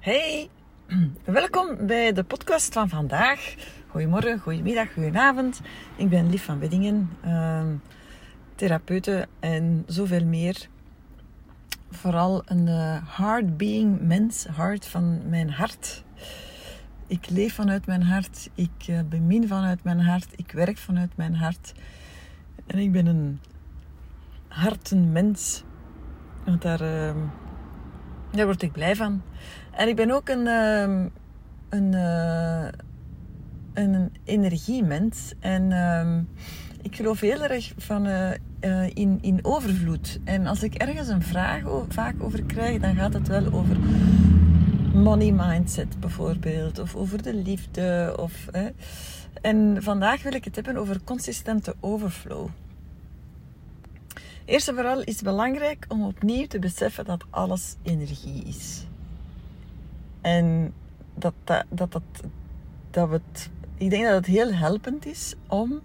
Hey, welkom bij de podcast van vandaag. Goedemorgen, goedemiddag, goedenavond. Ik ben Lief van Weddingen, uh, therapeute en zoveel meer. Vooral een uh, hard being mens, hart van mijn hart. Ik leef vanuit mijn hart, ik uh, bemin vanuit mijn hart, ik werk vanuit mijn hart. En ik ben een hartenmens. Want daar, uh, daar word ik blij van. En ik ben ook een, uh, een, uh, een energiemens. En uh, ik geloof heel erg van, uh, in, in overvloed. En als ik ergens een vraag vaak over krijg, dan gaat het wel over money mindset bijvoorbeeld. Of over de liefde. Of, En vandaag wil ik het hebben over consistente overflow. Eerst en vooral is het belangrijk om opnieuw te beseffen dat alles energie is. En dat, dat, dat, dat, het, ik denk dat het heel helpend is om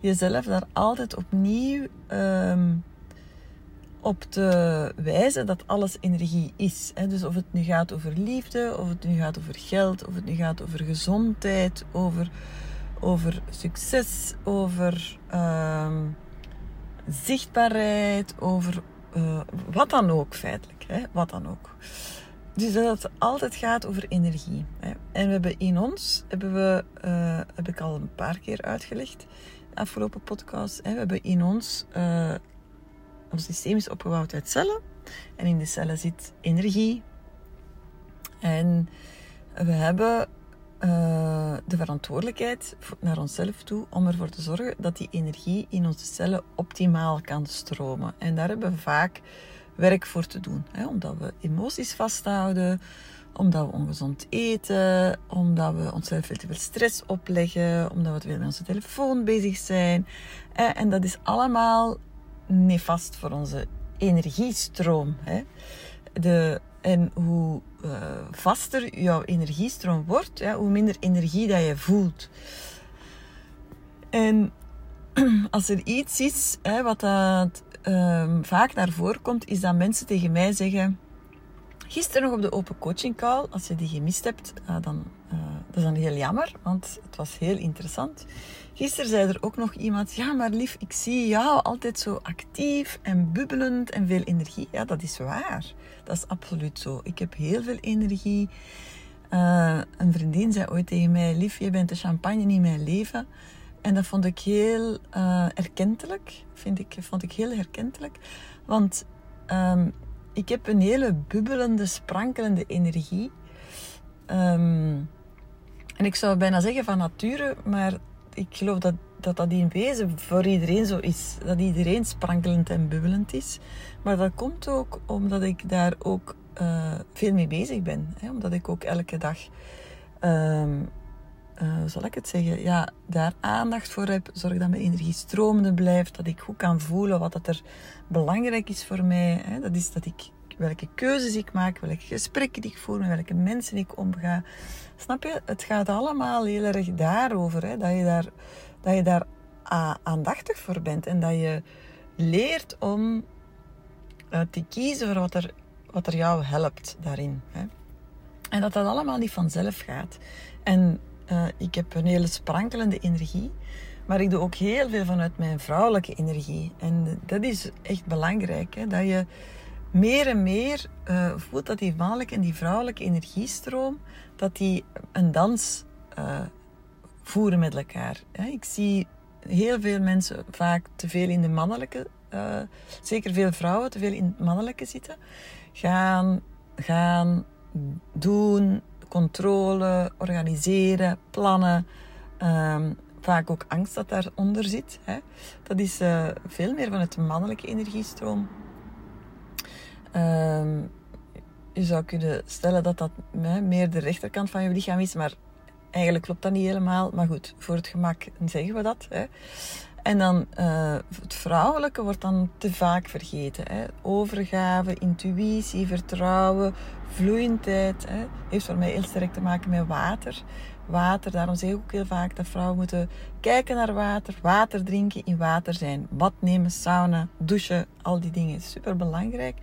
jezelf daar altijd opnieuw um, op te wijzen dat alles energie is. Dus of het nu gaat over liefde, of het nu gaat over geld, of het nu gaat over gezondheid, over, over succes, over um, zichtbaarheid, over uh, wat dan ook feitelijk. Hè? Wat dan ook. Dus dat het altijd gaat over energie. En we hebben in ons, hebben we, uh, heb ik al een paar keer uitgelegd, de afgelopen podcast, we hebben in ons, uh, ons systeem is opgebouwd uit cellen. En in de cellen zit energie. En we hebben uh, de verantwoordelijkheid naar onszelf toe om ervoor te zorgen dat die energie in onze cellen optimaal kan stromen. En daar hebben we vaak werk voor te doen. Hè? Omdat we emoties vasthouden, omdat we ongezond eten, omdat we onszelf veel te veel stress opleggen, omdat we te veel met onze telefoon bezig zijn. En dat is allemaal nefast voor onze energiestroom. Hè? De, en hoe uh, vaster jouw energiestroom wordt, ja, hoe minder energie dat je voelt. En als er iets is hè, wat dat um, vaak naar voren komt, is dat mensen tegen mij zeggen. Gisteren nog op de open coaching call, als je die gemist hebt, uh, dan, uh, dat is dan heel jammer, want het was heel interessant. Gisteren zei er ook nog iemand, ja maar lief, ik zie jou altijd zo actief en bubbelend en veel energie. Ja, dat is waar. Dat is absoluut zo. Ik heb heel veel energie. Uh, een vriendin zei ooit tegen mij, lief, je bent de champagne in mijn leven. En dat vond ik heel uh. Vind ik, vond ik heel herkentelijk. Want um, ik heb een hele bubbelende, sprankelende energie. Um, en ik zou bijna zeggen van nature, maar ik geloof dat, dat dat in wezen voor iedereen zo is. Dat iedereen sprankelend en bubbelend is. Maar dat komt ook omdat ik daar ook uh, veel mee bezig ben. Hè? Omdat ik ook elke dag um, hoe zal ik het zeggen, ja, daar aandacht voor heb. Zorg dat mijn energie stromende blijft. Dat ik goed kan voelen wat dat er belangrijk is voor mij. Hè. Dat is dat ik welke keuzes ik maak, welke gesprekken ik voer, met welke mensen ik omga. Snap je? Het gaat allemaal heel erg daarover. Hè? Dat, je daar, dat je daar aandachtig voor bent. En dat je leert om uh, te kiezen voor wat er, wat er jou helpt daarin. Hè? En dat dat allemaal niet vanzelf gaat. En uh, ik heb een hele sprankelende energie. Maar ik doe ook heel veel vanuit mijn vrouwelijke energie. En dat is echt belangrijk. Hè? Dat je meer en meer uh, voelt dat die mannelijke en die vrouwelijke energiestroom, dat die een dans uh, voeren met elkaar. Hè? Ik zie heel veel mensen vaak te veel in de mannelijke, zeker veel vrouwen te veel in het mannelijke zitten. Gaan, gaan doen, controle, organiseren, plannen. Um, vaak ook angst dat daaronder zit. Hè. Dat is uh, veel meer van het mannelijke energiestroom. Um, je zou kunnen stellen dat dat meer de rechterkant van je lichaam is, maar eigenlijk klopt dat niet helemaal. Maar goed, voor het gemak zeggen we dat. Hè. En dan uh, het vrouwelijke wordt dan te vaak vergeten. Hè. Overgave, intuïtie, vertrouwen, vloeiendheid. Hè. Heeft voor mij heel sterk te maken met water. Water, daarom zeg ik ook heel vaak dat vrouwen moeten kijken naar water, water drinken, in water zijn, bad nemen, sauna, douchen, al die dingen. Super belangrijk.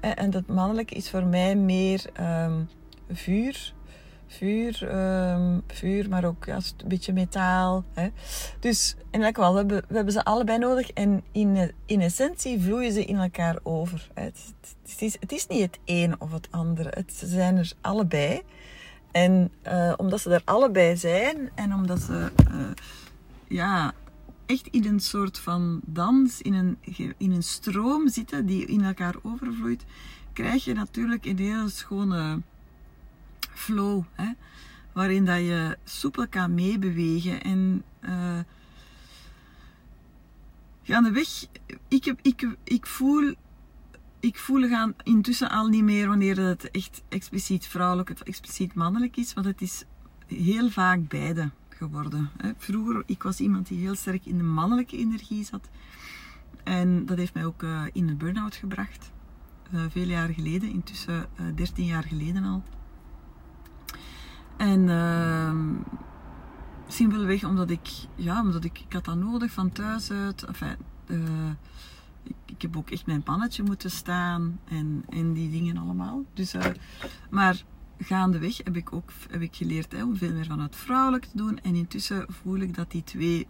En dat mannelijke is voor mij meer um, vuur. Vuur, ehm, vuur, maar ook ja, een beetje metaal. Hè. Dus in elk geval, we hebben, we hebben ze allebei nodig. En in, in essentie vloeien ze in elkaar over. Het, het, is, het is niet het een of het andere. Het, ze zijn er allebei. En uh, omdat ze er allebei zijn en omdat ze uh, ja, echt in een soort van dans, in een, in een stroom zitten die in elkaar overvloeit, krijg je natuurlijk een hele schone flow. Hè? Waarin dat je soepel kan meebewegen. En uh, gaandeweg, ik, heb, ik, ik voel ik voel gaan intussen al niet meer wanneer het echt expliciet vrouwelijk of expliciet mannelijk is, want het is heel vaak beide geworden. Vroeger, ik was iemand die heel sterk in de mannelijke energie zat. En dat heeft mij ook eh, in een burn-out gebracht. Uh, veel jaar geleden, intussen 13 eh, jaar geleden al. En uh, simpelweg omdat ik, ja, omdat ik, ik had dat nodig van thuis uit. Enfin, ik, ik, heb ook echt mijn pannetje moeten staan en, en die dingen allemaal. Dus, uh, maar gaandeweg heb ik ook heb ik geleerd hè, om veel meer van het vrouwelijk te doen. En intussen voel ik dat die twee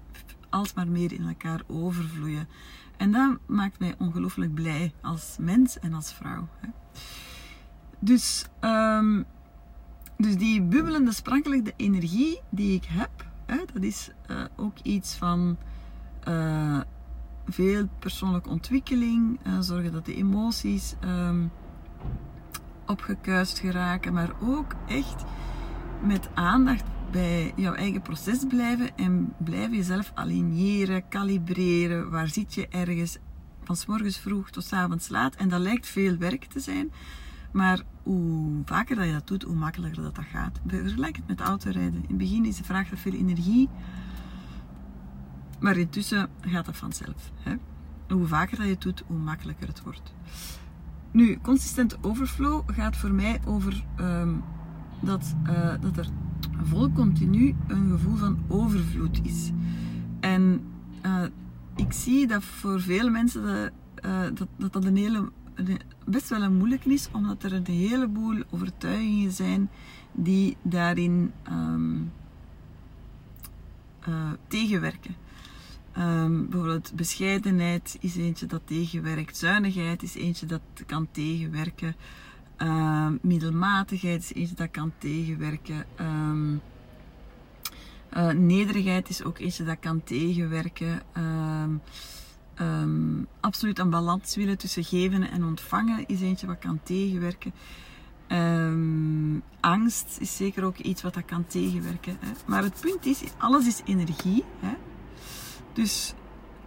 alsmaar meer in elkaar overvloeien. En dat maakt mij ongelooflijk blij als mens en als vrouw. Hè. Dus, um, dus die bubbelende, sprankelende energie die ik heb, hè, dat is uh, ook iets van uh, veel persoonlijke ontwikkeling, uh, zorgen dat de emoties um, opgekuist geraken, maar ook echt met aandacht bij jouw eigen proces blijven en blijven jezelf aligneren, kalibreren. Waar zit je ergens van s morgens vroeg tot s avonds laat? En dat lijkt veel werk te zijn, maar hoe vaker dat je dat doet, hoe makkelijker dat, dat gaat. Vergelijk het met autorijden. In het begin is de vraag dat veel energie maar intussen gaat dat vanzelf. Hè? Hoe vaker dat je het doet, hoe makkelijker het wordt. Nu, consistent overflow gaat voor mij over um, dat, uh, dat er vol continu een gevoel van overvloed is. En uh, ik zie dat voor veel mensen dat, uh, dat, dat, een hele, best wel een moeilijk is, omdat er een heleboel overtuigingen zijn die daarin um, tegenwerken. Um, bijvoorbeeld bescheidenheid is eentje dat tegenwerkt. Zuinigheid is eentje dat kan tegenwerken. Um, middelmatigheid is eentje dat kan tegenwerken. Um, uh, nederigheid is ook eentje dat kan tegenwerken. Absoluut een balans willen tussen geven en ontvangen is eentje wat kan tegenwerken. angst is zeker ook iets wat dat kan tegenwerken. Hè. Maar het punt is, alles is energie. Hè. Dus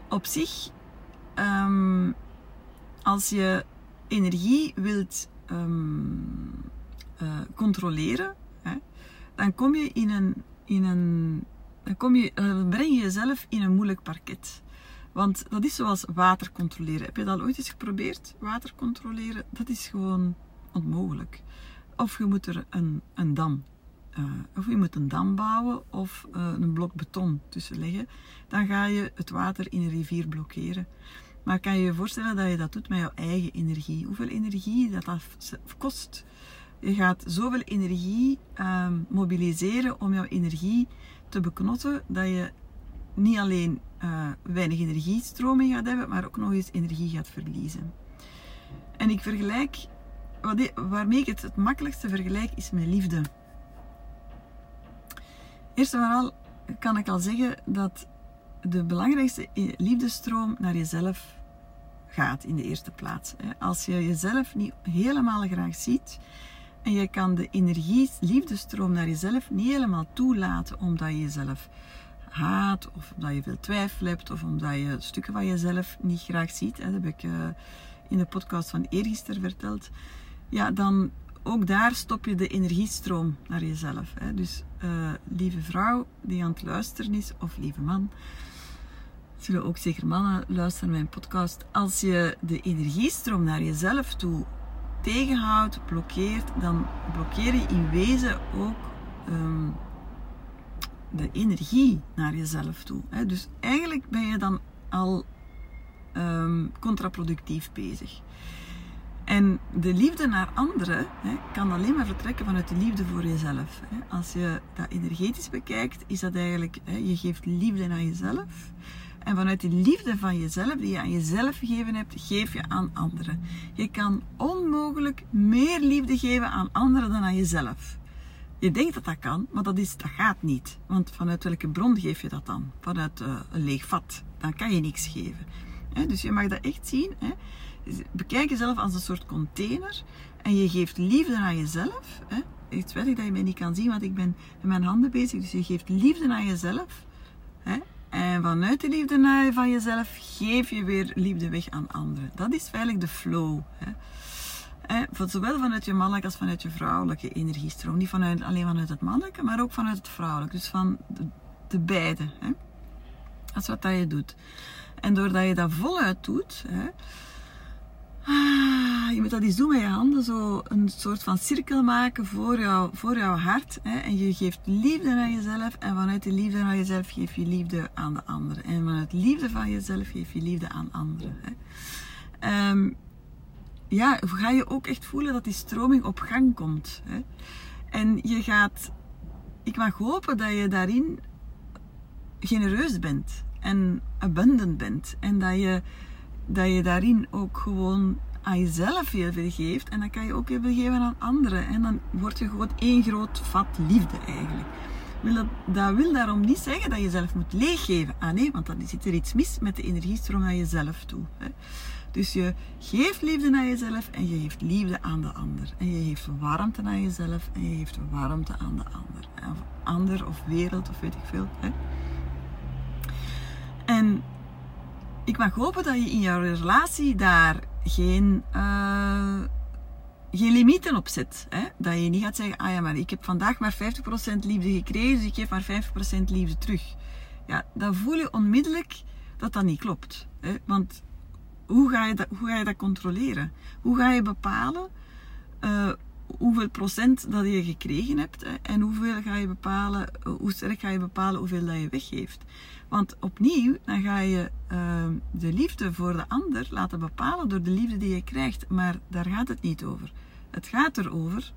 op zich, um, als je energie wilt uh, controleren, hè, dan kom je in een, in een dan, kom je, dan breng je jezelf in een moeilijk parket. Want dat is zoals water controleren. Heb je dat ooit eens geprobeerd? Water controleren, dat is gewoon onmogelijk. Of je moet er een, een dam uh, of je moet een dam bouwen of uh, een blok beton tussen leggen, dan ga je het water in een rivier blokkeren. Maar kan je je voorstellen dat je dat doet met jouw eigen energie? Hoeveel energie dat, dat kost? Je gaat zoveel energie uh, mobiliseren om jouw energie te beknotten dat je niet alleen uh, weinig energiestroming gaat hebben, maar ook nog eens energie gaat verliezen. En ik vergelijk, wat, waarmee ik het het makkelijkste vergelijk, is met liefde. Eerst en vooral kan ik al zeggen dat de belangrijkste liefdestroom naar jezelf gaat in de eerste plaats. Als je jezelf niet helemaal graag ziet en je kan de energie, liefdestroom naar jezelf niet helemaal toelaten omdat je jezelf haat of omdat je veel twijfel hebt of omdat je stukken van jezelf niet graag ziet. Dat heb ik eh, in de podcast van eergisteren verteld. Ja, dan ook daar stop je de energiestroom naar jezelf. Hè. Dus uh, lieve vrouw die aan het luisteren is, of lieve man, zullen ook zeker mannen luisteren naar mijn podcast. Als je de energiestroom naar jezelf toe tegenhoudt, blokkeert, dan blokkeer je in wezen ook um, de energie naar jezelf toe. Hè. Dus eigenlijk ben je dan al um, contraproductief bezig. En de liefde naar anderen hè, kan alleen maar vertrekken vanuit de liefde voor jezelf. Hè. Als je dat energetisch bekijkt, is dat eigenlijk, hè, je geeft liefde aan jezelf. En vanuit die liefde van jezelf, die je aan jezelf gegeven hebt, geef je aan anderen. Je kan onmogelijk meer liefde geven aan anderen dan aan jezelf. Je denkt dat dat kan, maar dat, is, dat gaat niet. Want vanuit welke bron geef je dat dan? Vanuit uh, een leeg vat. Dan kan je niks geven. dus je mag dat echt zien. Bekijk jezelf als een soort container. En je geeft liefde aan jezelf. Het weet ik dat je mij niet kan zien, want ik ben met mijn handen bezig. Dus je geeft liefde aan jezelf. En vanuit de liefde naar van jezelf geef je weer liefde weg aan anderen. Dat is feitelijk de flow. Hè. Zowel vanuit je mannelijke als vanuit je vrouwelijke energiestroom. Niet vanuit, alleen vanuit het mannelijke, maar ook vanuit het vrouwelijke. Dus van de, de beide. Hè. Dat is wat dat je doet. En doordat je dat voluit doet, hè, Ah, je moet dat eens doen met je handen, zo een soort van cirkel maken voor, jou, voor jouw hart. Hè? En je geeft liefde aan jezelf en vanuit de liefde aan jezelf geef je liefde aan de anderen. En vanuit liefde van jezelf geef je liefde aan anderen. Hè? Um, ja, ga je ook echt voelen dat die stroming op gang komt. Hè? En je gaat, ik mag hopen dat je daarin genereus bent en abundant bent. En dat je dat je daarin ook gewoon aan jezelf heel veel geeft. En dan kan je ook heel veel geven aan anderen. En dan word je gewoon één groot vat liefde eigenlijk. Wil dat, wil daarom niet zeggen dat je zelf moet leeggeven. Ah nee, want dan zit er iets mis met de energiestroom naar jezelf toe. Hè. Dus je geeft liefde naar jezelf en je geeft liefde aan de ander. En je geeft warmte aan jezelf en je geeft warmte aan de ander. Of ander of wereld of weet ik veel. Hè. En ik mag hopen dat je in jouw relatie daar geen, uh, geen limieten op zet. Hè? Dat je niet gaat zeggen, ah ja, maar ik heb vandaag maar 50% liefde gekregen, dus ik geef maar 50% liefde terug. Ja, dan voel je onmiddellijk dat dat niet klopt. Hè? Want hoe ga, je dat, hoe ga je dat controleren? Hoe ga je bepalen uh, hoeveel procent dat je gekregen hebt hè? en hoeveel ga je bepalen, hoe sterk ga je bepalen hoeveel dat je weggeeft? Want opnieuw, dan ga je uh, de liefde voor de ander laten bepalen door de liefde die je krijgt. Maar daar gaat het niet over. Het gaat erover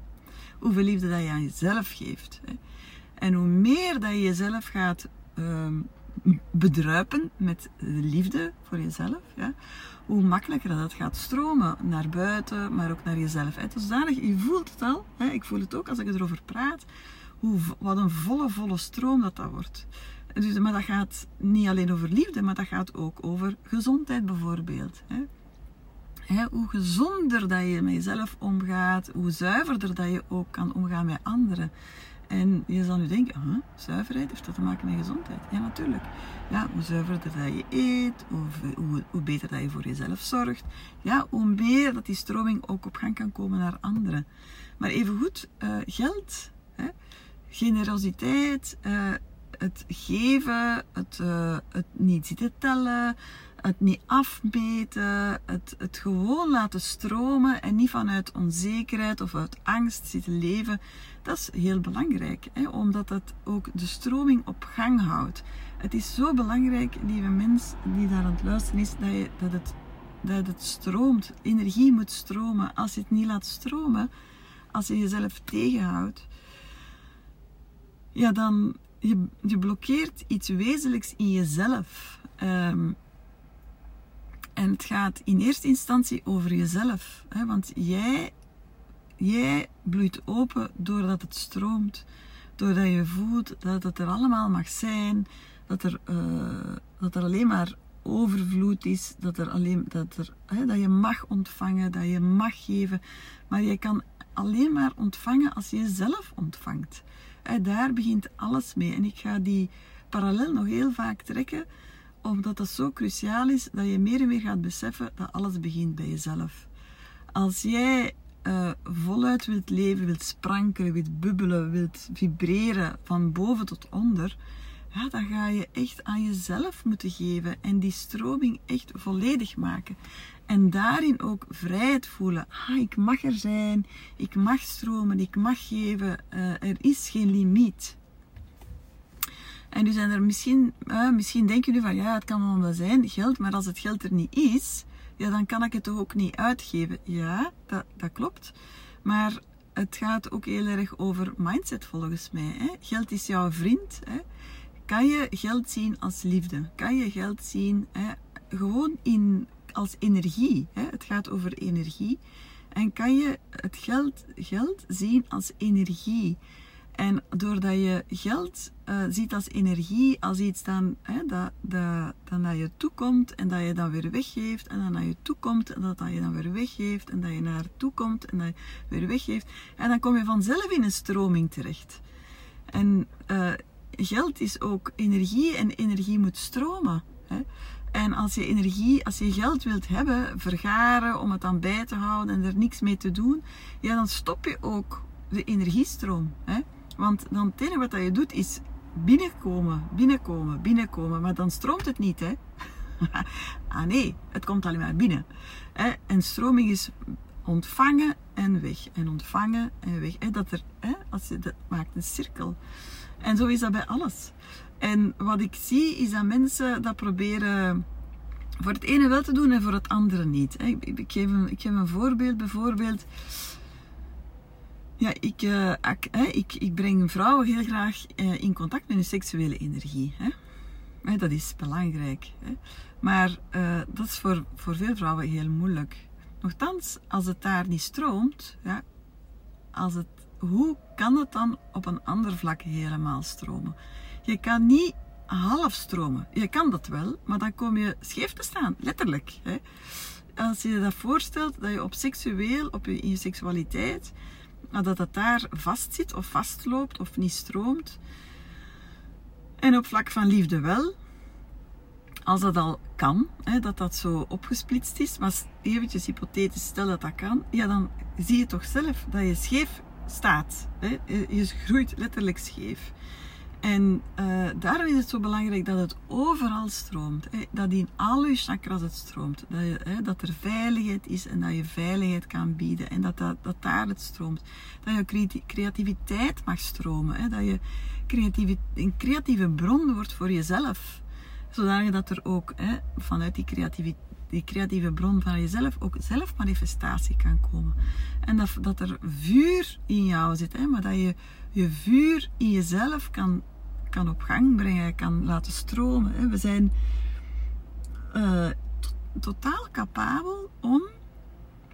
hoeveel liefde dat je aan jezelf geeft. Hè. En hoe meer dat je jezelf gaat uh, bedruipen met de liefde voor jezelf, ja, hoe makkelijker dat gaat stromen naar buiten, maar ook naar jezelf. Hè. Je voelt het al, hè, ik voel het ook als ik erover praat, hoe, wat een volle, volle stroom dat dat wordt. Dus, maar dat gaat niet alleen over liefde, maar dat gaat ook over gezondheid bijvoorbeeld. Hè. Hè, hoe gezonder dat je met jezelf omgaat, hoe zuiverder dat je ook kan omgaan met anderen. En je zal nu denken, zuiverheid, heeft dat te maken met gezondheid? Ja, natuurlijk. Ja, hoe zuiverder dat je eet, hoe, hoe, beter dat je voor jezelf zorgt. Ja, hoe meer dat die stroming ook op gang kan komen naar anderen. Maar evengoed, uh, geld, hè, generositeit, uh, het geven, het, uh, het niet zitten tellen, het niet afmeten, het, het gewoon laten stromen en niet vanuit onzekerheid of uit angst zitten leven. Dat is heel belangrijk, hè, omdat het ook de stroming op gang houdt. Het is zo belangrijk, lieve mens die daar aan het luisteren is, dat, je, dat, het, dat het stroomt. Energie moet stromen. Als je het niet laat stromen, als je jezelf tegenhoudt, ja, dan je, je blokkeert iets wezenlijks in jezelf. Um, en het gaat in eerste instantie over jezelf. Hè? Want jij, jij bloeit open doordat het stroomt. Doordat je voelt dat het er allemaal mag zijn. Dat er, uh, dat er alleen maar overvloed is. Dat, er alleen, dat, er, hè, dat je mag ontvangen, dat je mag geven. Maar je kan alleen maar ontvangen als je jezelf ontvangt. Daar begint alles mee. En ik ga die parallel nog heel vaak trekken, omdat dat zo cruciaal is dat je meer en meer gaat beseffen dat alles begint bij jezelf. Als jij uh, voluit wilt leven, wilt sprankelen, wilt bubbelen, wilt vibreren van boven tot onder, ja, dan ga je echt aan jezelf moeten geven en die stroming echt volledig maken. En daarin ook vrijheid voelen. Ah, ik mag er zijn, ik mag stromen, ik mag geven. Uh, er is geen limiet. En nu zijn er misschien, uh, misschien denken jullie van ja, het kan wel zijn, geld, maar als het geld er niet is, ja, dan kan ik het toch ook niet uitgeven. Ja, dat, dat klopt. Maar het gaat ook heel erg over mindset volgens mij. Hè? Geld is jouw vriend. Hè? Kan je geld zien als liefde? Kan je geld zien hè? gewoon in, als energie? Hè? Het gaat over energie. En kan je het geld, geld zien als energie? En doordat je geld uh, ziet als energie, als iets dan, hè, dat, dan naar je toekomt en dat je dan weer weggeeft en dan naar je toekomt en dat, je dan weer weggeeft en dat je naar toe komt en dat je weer weggeeft. En dan kom je vanzelf in een stroming terecht. En uh, geld is ook energie en energie moet stromen. Hè. En als je energie, als je geld wilt hebben, vergaren om het dan bij te houden en er niks mee te doen, ja, dan stop je ook de energiestroom. Hè. Want dan het wat je doet is binnenkomen, binnenkomen, binnenkomen. Maar dan stroomt het niet, hè? ah nee, het komt alleen maar binnen. En stroming is ontvangen en weg. En ontvangen en weg. Dat, er? Als je, dat maakt een cirkel. En zo is dat bij alles. En wat ik zie is dat mensen dat proberen voor het ene wel te doen en voor het andere niet. Ik, geef een, ik geef een voorbeeld. Bijvoorbeeld, ja, ik, uh, ik, ik, breng vrouwen heel graag uh, in contact met hun seksuele energie. Hè. dat is belangrijk. Hè. Maar uh, dat is voor, voor veel vrouwen heel moeilijk. Nochtans, als het daar niet stroomt, ja, als het, hoe kan het dan op een ander vlak helemaal stromen? Je kan niet half stromen. Je kan dat wel, maar dan kom je scheef te staan, letterlijk. Hè. Als je je dat voorstelt, dat je op seksueel, op in je seksualiteit, dat het daar vastzit of vastloopt of niet stroomt. En op vlak van liefde wel. Als dat al kan, hè, dat dat zo opgesplitst is, maar eventjes hypothetisch, stel dat dat kan, ja, dan zie je toch zelf dat je scheef staat. Hè. Je groeit letterlijk scheef. En uh, daarom is het zo belangrijk dat het overal stroomt. Hè? Dat in al je chakras het stroomt. Dat, je, hè, dat er veiligheid is en dat je veiligheid kan bieden. En dat, dat, dat daar het stroomt. Dat je creativiteit mag stromen. Hè? Dat je een creatieve bron wordt voor jezelf. Zodat dat er ook hè, vanuit die die creatieve bron van jezelf ook zelfmanifestatie kan komen. En dat, dat er vuur in jou zit, hè, maar dat je je vuur in jezelf kan kan op gang brengen, kan laten stromen. We zijn uh, totaal capabel om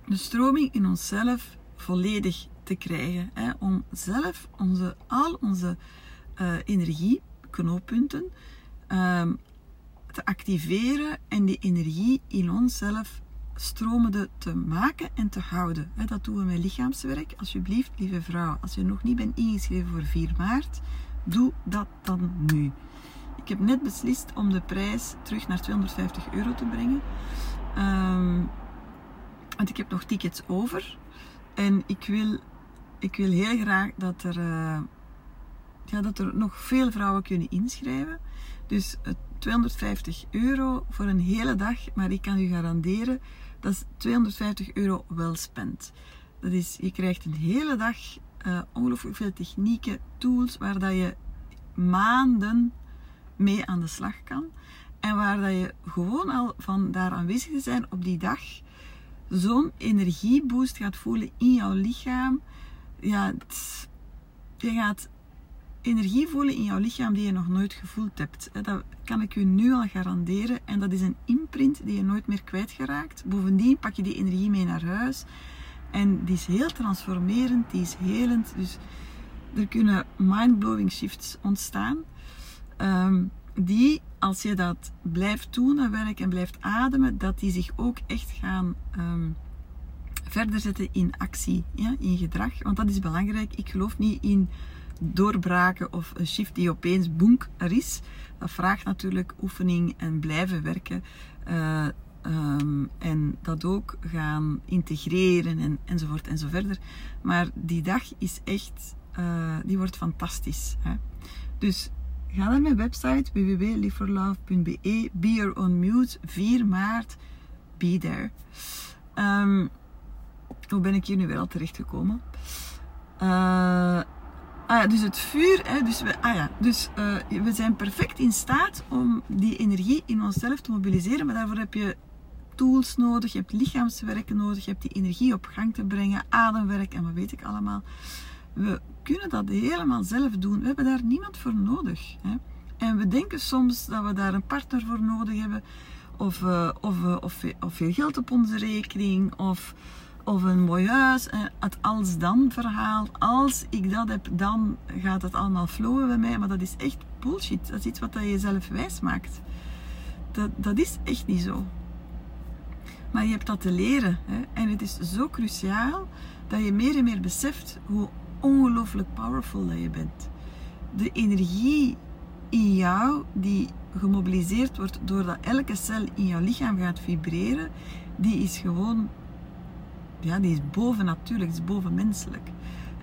de stroming in onszelf volledig te krijgen. Hè? Om zelf onze, al onze uh, energieknooppunten uh, te activeren en die energie in onszelf stromende te maken en te houden. Dat doen we met lichaamswerk. Alsjeblieft, lieve vrouw, als je nog niet bent ingeschreven voor 4 maart, doe dat dan nu. Ik heb net beslist om de prijs terug naar 250 euro te brengen. Um, want ik heb nog tickets over. En ik wil, ik wil heel graag dat er, uh, ja, dat er nog veel vrouwen kunnen inschrijven. Dus 250 euro voor een hele dag. Maar ik kan u garanderen, dat is 250 euro wel spend. Dat is, je krijgt een hele dag uh, ongelooflijk veel technieken, tools waar dat je maanden mee aan de slag kan. En waar dat je gewoon al van daar aanwezig te zijn op die dag zo'n energieboost gaat voelen in jouw lichaam. Ja, je gaat energie voelen in jouw lichaam die je nog nooit gevoeld hebt. Dat kan ik u nu al garanderen. En dat is een imprint die je nooit meer kwijtgeraakt. Bovendien pak je die energie mee naar huis. En die is heel transformerend, die is helend. Dus er kunnen mind-blowing shifts ontstaan. Ehm, die, als je dat blijft doen, dat werk, en blijft ademen, dat die zich ook echt gaan um, verder zetten in actie, ja, in gedrag. Want dat is belangrijk. Ik geloof niet in doorbraken of een shift die opeens boenk er is. Dat vraagt natuurlijk oefening en blijven werken. Uh, Ehm, en dat ook gaan integreren en, enzovoort en zo verder. Maar die dag is echt, uh, die wordt fantastisch. Hè? Dus ga naar mijn website www.liveforlove.be Be Your Own Mute, 4 maart, be there. Um, hoe ben ik hier nu weer al terecht gekomen? Uh, Ah ja, dus het vuur, hè, dus, we, ah ja, dus uh, we zijn perfect in staat om die energie in onszelf te mobiliseren, maar daarvoor heb je tools nodig, je hebt lichaamswerken nodig, je hebt die energie op gang te brengen, ademwerk en wat weet ik allemaal. We kunnen dat helemaal zelf doen. We hebben daar niemand voor nodig. Hè? En we denken soms dat we daar een partner voor nodig hebben, of, uh, of, uh, of, of veel geld op onze rekening, of of een mooi huis. Het als-dan verhaal. Als ik dat heb, dan gaat het allemaal flowen bij mij. Maar dat is echt bullshit. Dat is iets wat je jezelf wijs maakt. Dat, dat is echt niet zo. Maar je hebt dat te leren. Hè? En het is zo cruciaal dat je meer en meer beseft hoe ongelooflijk powerful dat je bent. De energie in jou die gemobiliseerd wordt doordat elke cel in jouw lichaam gaat vibreren, die is gewoon ja, die is bovennatuurlijk, is bovenmenselijk.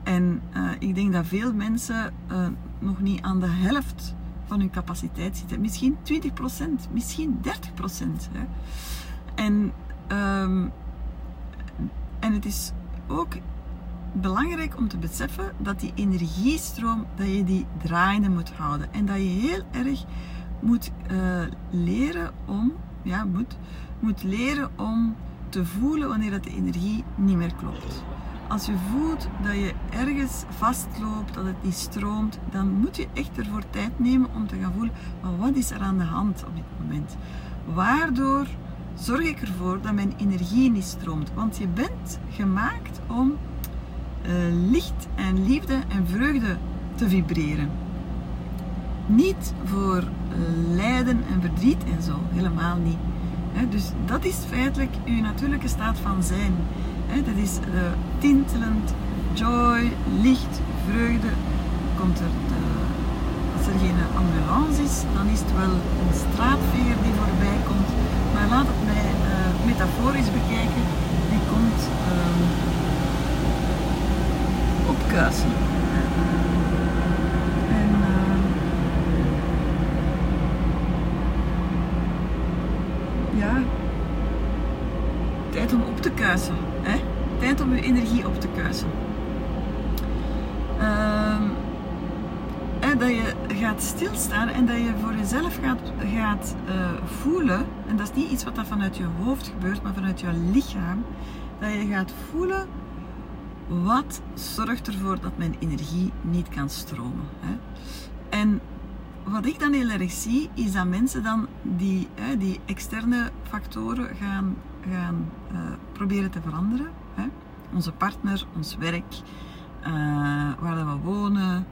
En uh, ik denk dat veel mensen uh, nog niet aan de helft van hun capaciteit zitten. Misschien 20%, misschien 30%. Hè. En, um, en het is ook belangrijk om te beseffen dat die energiestroom, dat je die draaiende moet houden. En dat je heel erg moet uh, leren om, ja, moet, moet leren om te voelen wanneer dat de energie niet meer klopt. Als je voelt dat je ergens vastloopt, dat het niet stroomt, dan moet je echt ervoor tijd nemen om te gaan voelen, maar wat is er aan de hand op dit moment? Waardoor zorg ik ervoor dat mijn energie niet stroomt? Want je bent gemaakt om uh, licht en liefde en vreugde te vibreren. Niet voor uh, lijden en verdriet en zo, helemaal niet dus dat is feitelijk uw natuurlijke staat van zijn. dat is uh, tintelend, joy, licht, vreugde. Komt er de, er geen ambulance is, dan is het wel een straatveer die voorbij komt. Maar laat het mij uh, metaforisch bekijken. Die komt uh, opkuisen. tijd om op te kuisen. Hè? Tijd om je energie op te kuisen. Gaat stilstaan en dat je voor jezelf gaat, gaat uh, voelen. En dat is niet iets wat dat vanuit je hoofd gebeurt, maar vanuit je lichaam. Dat je gaat voelen wat zorgt ervoor dat mijn energie niet kan stromen. Hè? En wat ik dan heel erg zie, is dat mensen dan die, hè, die externe factoren gaan, gaan uh, proberen te veranderen. Hè. Onze partner, ons werk, uh, waar we wonen,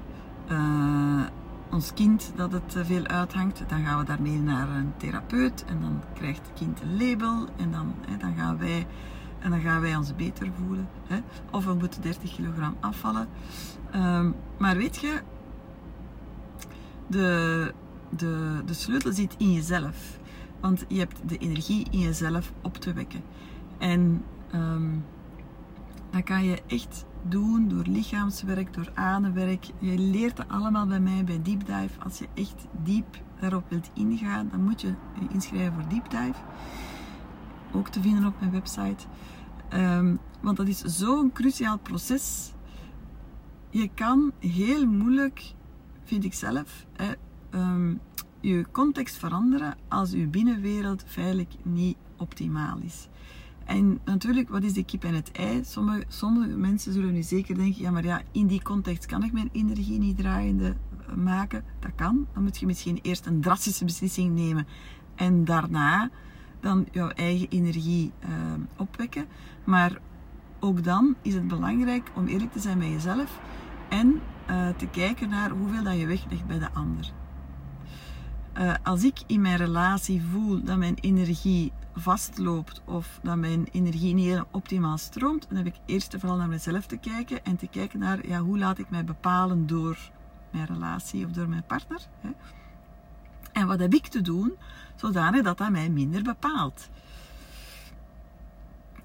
ons kind dat het veel uithangt. Dan gaan we daarmee naar een therapeut en dan krijgt het kind een label en dan, hè, dan gaan wij en dan gaan wij ons beter voelen. Hè? Of we moeten 30 kilogram afvallen. Um, maar weet je, de, de, de sleutel zit in jezelf. Want je hebt de energie in jezelf op te wekken. En um, dat kan je echt door lichaamswerk, door ademwerk. Je leert dat allemaal bij mij bij Deep Dive. Als je echt diep daarop wilt ingaan, dan moet je je inschrijven voor Deep Dive. Ook te vinden op mijn website. Um, want dat is zo'n cruciaal proces. Je kan heel moeilijk vind ik zelf, hè, um, je context veranderen als je binnenwereld feitelijk niet optimaal is. En natuurlijk, wat is de kip en het ei? Sommige, mensen zullen nu zeker denken, ja maar ja, in die context kan ik mijn energie niet draaiende eh, maken. Dat kan. Dan moet je misschien eerst een drastische beslissing nemen en daarna dan jouw eigen energie uh, opwekken. Maar ook dan is het belangrijk om eerlijk te zijn met jezelf en uh, te kijken naar hoeveel dat je weglegt bij de ander. Uh, als ik in mijn relatie voel dat mijn energie vastloopt of dat mijn energie niet heel optimaal stroomt, dan heb ik eerst en vooral naar mezelf te kijken en te kijken naar ja, hoe laat ik mij bepalen door mijn relatie of door mijn partner. Hè? En wat heb ik te doen zodanig dat dat mij minder bepaalt.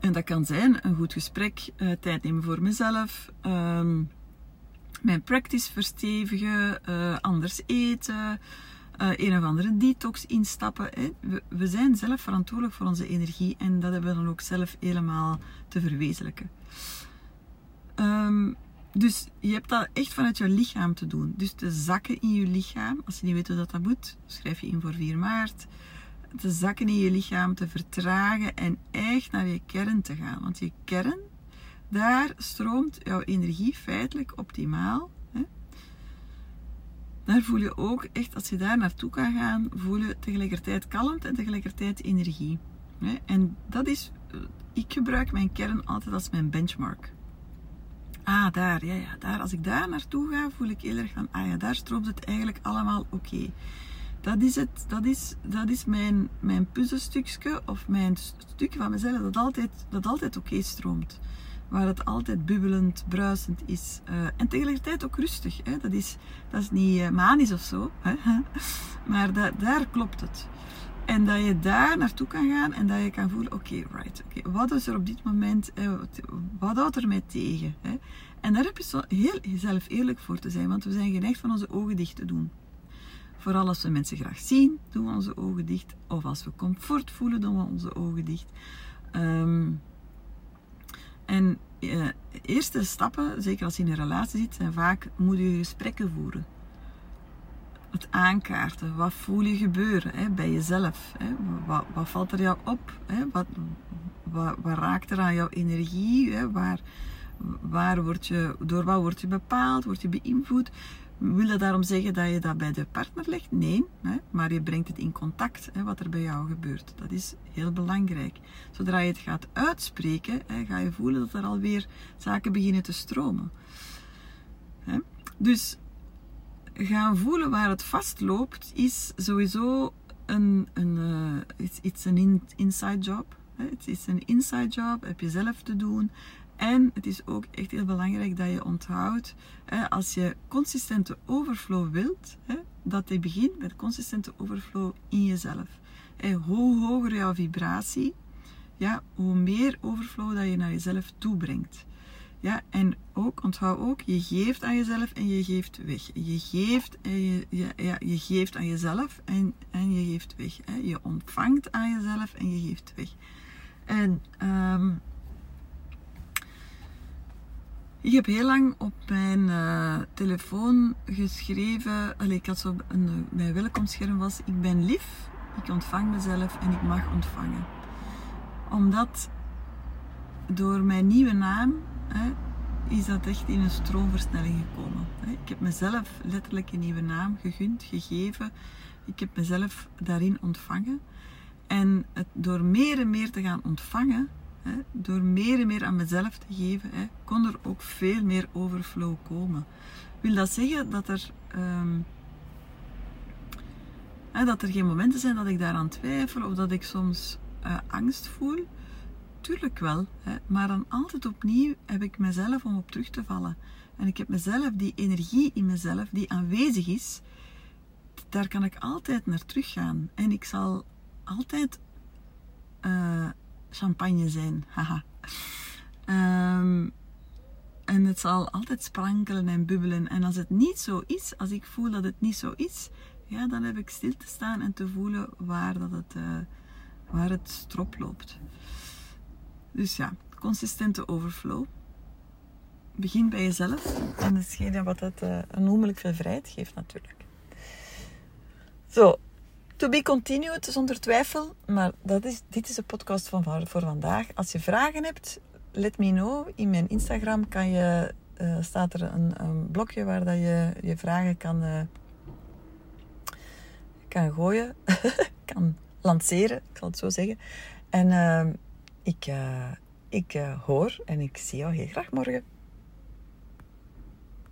En dat kan zijn een goed gesprek, uh, tijd nemen voor mezelf, um, mijn practice verstevigen, uh, anders eten, uh, een of andere detox instappen. Hè. We, we, zijn zelf verantwoordelijk voor onze energie en dat hebben we dan ook zelf helemaal te verwezenlijken. Um, dus je hebt dat echt vanuit je lichaam te doen. Dus de zakken in je lichaam, als je niet weet hoe dat, dat moet, schrijf je in voor 4 maart. te zakken in je lichaam, te vertragen en echt naar je kern te gaan. Want je kern, daar stroomt jouw energie feitelijk optimaal. Daar voel je ook echt, als je daar naartoe kan gaan, voel je tegelijkertijd kalmte en tegelijkertijd energie. En dat is, eh, ik gebruik mijn kern altijd als mijn benchmark. Ah, daar, ja, ja, daar. Als ik daar naartoe ga, voel ik heel erg van, ah ja, daar stroomt het eigenlijk allemaal oké. Dat is, het, dat is, dat is mijn, mijn puzzelstukje of mijn stukje van mezelf dat altijd, dat altijd oké stroomt. Waar het altijd bubbelend, bruisend is. Uh, en tegelijkertijd ook rustig. Hè? Dat, is, dat is niet uh, manisch of zo. Hè? maar da, daar klopt het. En dat je daar naartoe kan gaan en dat je kan voelen, oké, right, oké, wat is er op dit moment, wat houdt er mij tegen? Hè? En daar heb je zo heel jezelf eerlijk voor te zijn, want we zijn geneigd van onze ogen dicht te doen. Vooral als we mensen graag zien, doen we onze ogen dicht. Of als we comfort voelen, doen we onze ogen dicht. Um, en uh, eerste stappen, zeker als je in een relatie zit, zijn vaak moedige gesprekken voeren. Het aankaarten, wat voel je gebeuren hè, bij jezelf? Hè? Wat, wat, valt er jou op? Hè? Wat, wat, raakt er aan jouw energie? Waar, waar word je, door wat word je bepaald? Word je beïnvloed? Wil dat daarom zeggen dat je dat bij de partner legt? Nee, hè, maar je brengt het in contact, hè, wat er bij jou gebeurt. Dat is heel belangrijk. Zodra je het gaat uitspreken, hè, ga je voelen dat er alweer zaken beginnen te stromen. Dus gaan voelen waar het vastloopt, is sowieso een, een, een inside job. Het is een inside job, heb je zelf te doen. En het is ook echt heel belangrijk dat je onthoudt, als je consistente overflow wilt, dat je begint met consistente overflow in jezelf. Hoe hoger jouw vibratie, ja, hoe meer overflow dat je naar jezelf toebrengt. Ja, en ook, onthoud ook, je geeft aan jezelf en je geeft weg. Je geeft, en je, ja, je geeft aan jezelf en, en je geeft weg. Hè. Je ontvangt aan jezelf en je geeft weg. En um, ik heb heel lang op mijn uh, telefoon geschreven, allee, ik had zo een, mijn welkomstscherm was, ik ben lief, ik ontvang mezelf en ik mag ontvangen. Omdat door mijn nieuwe naam hè, is dat echt in een stroomversnelling gekomen. Ik heb mezelf letterlijk een nieuwe naam gegund, gegeven. Ik heb mezelf daarin ontvangen. En het, door meer en meer te gaan ontvangen, door meer en meer aan mezelf te geven, kon er ook veel meer overflow komen. Wil dat zeggen dat er, hè, dat er geen momenten zijn dat ik daaraan twijfel of dat ik soms uh, angst voel? Tuurlijk wel, maar dan altijd opnieuw heb ik mezelf om op terug te vallen. En ik heb mezelf, die energie in mezelf die aanwezig is, daar kan ik altijd naar teruggaan. En ik zal altijd uh, champagne zijn. Haha. Um, en het zal altijd sprankelen en bubbelen. En als het niet zo is, als ik voel dat het niet zo is, ja, dan heb ik stil te staan en te voelen waar, dat het, uh, waar het strop loopt. Dus ja, consistente overflow. Begin bij jezelf. En dat is wat het uh, onnoemelijk veel vrijheid geeft natuurlijk. Zo, To be continued, zonder twijfel. Maar dat is, dit is de podcast van, voor vandaag. Als je vragen hebt, let me know. In mijn Instagram kan je, uh, staat er een, een, blokje waar dat je je vragen kan, uh, kan gooien. kan lanceren, ik zal het zo zeggen. En uh, ik, ik hoor en ik zie jou heel graag morgen.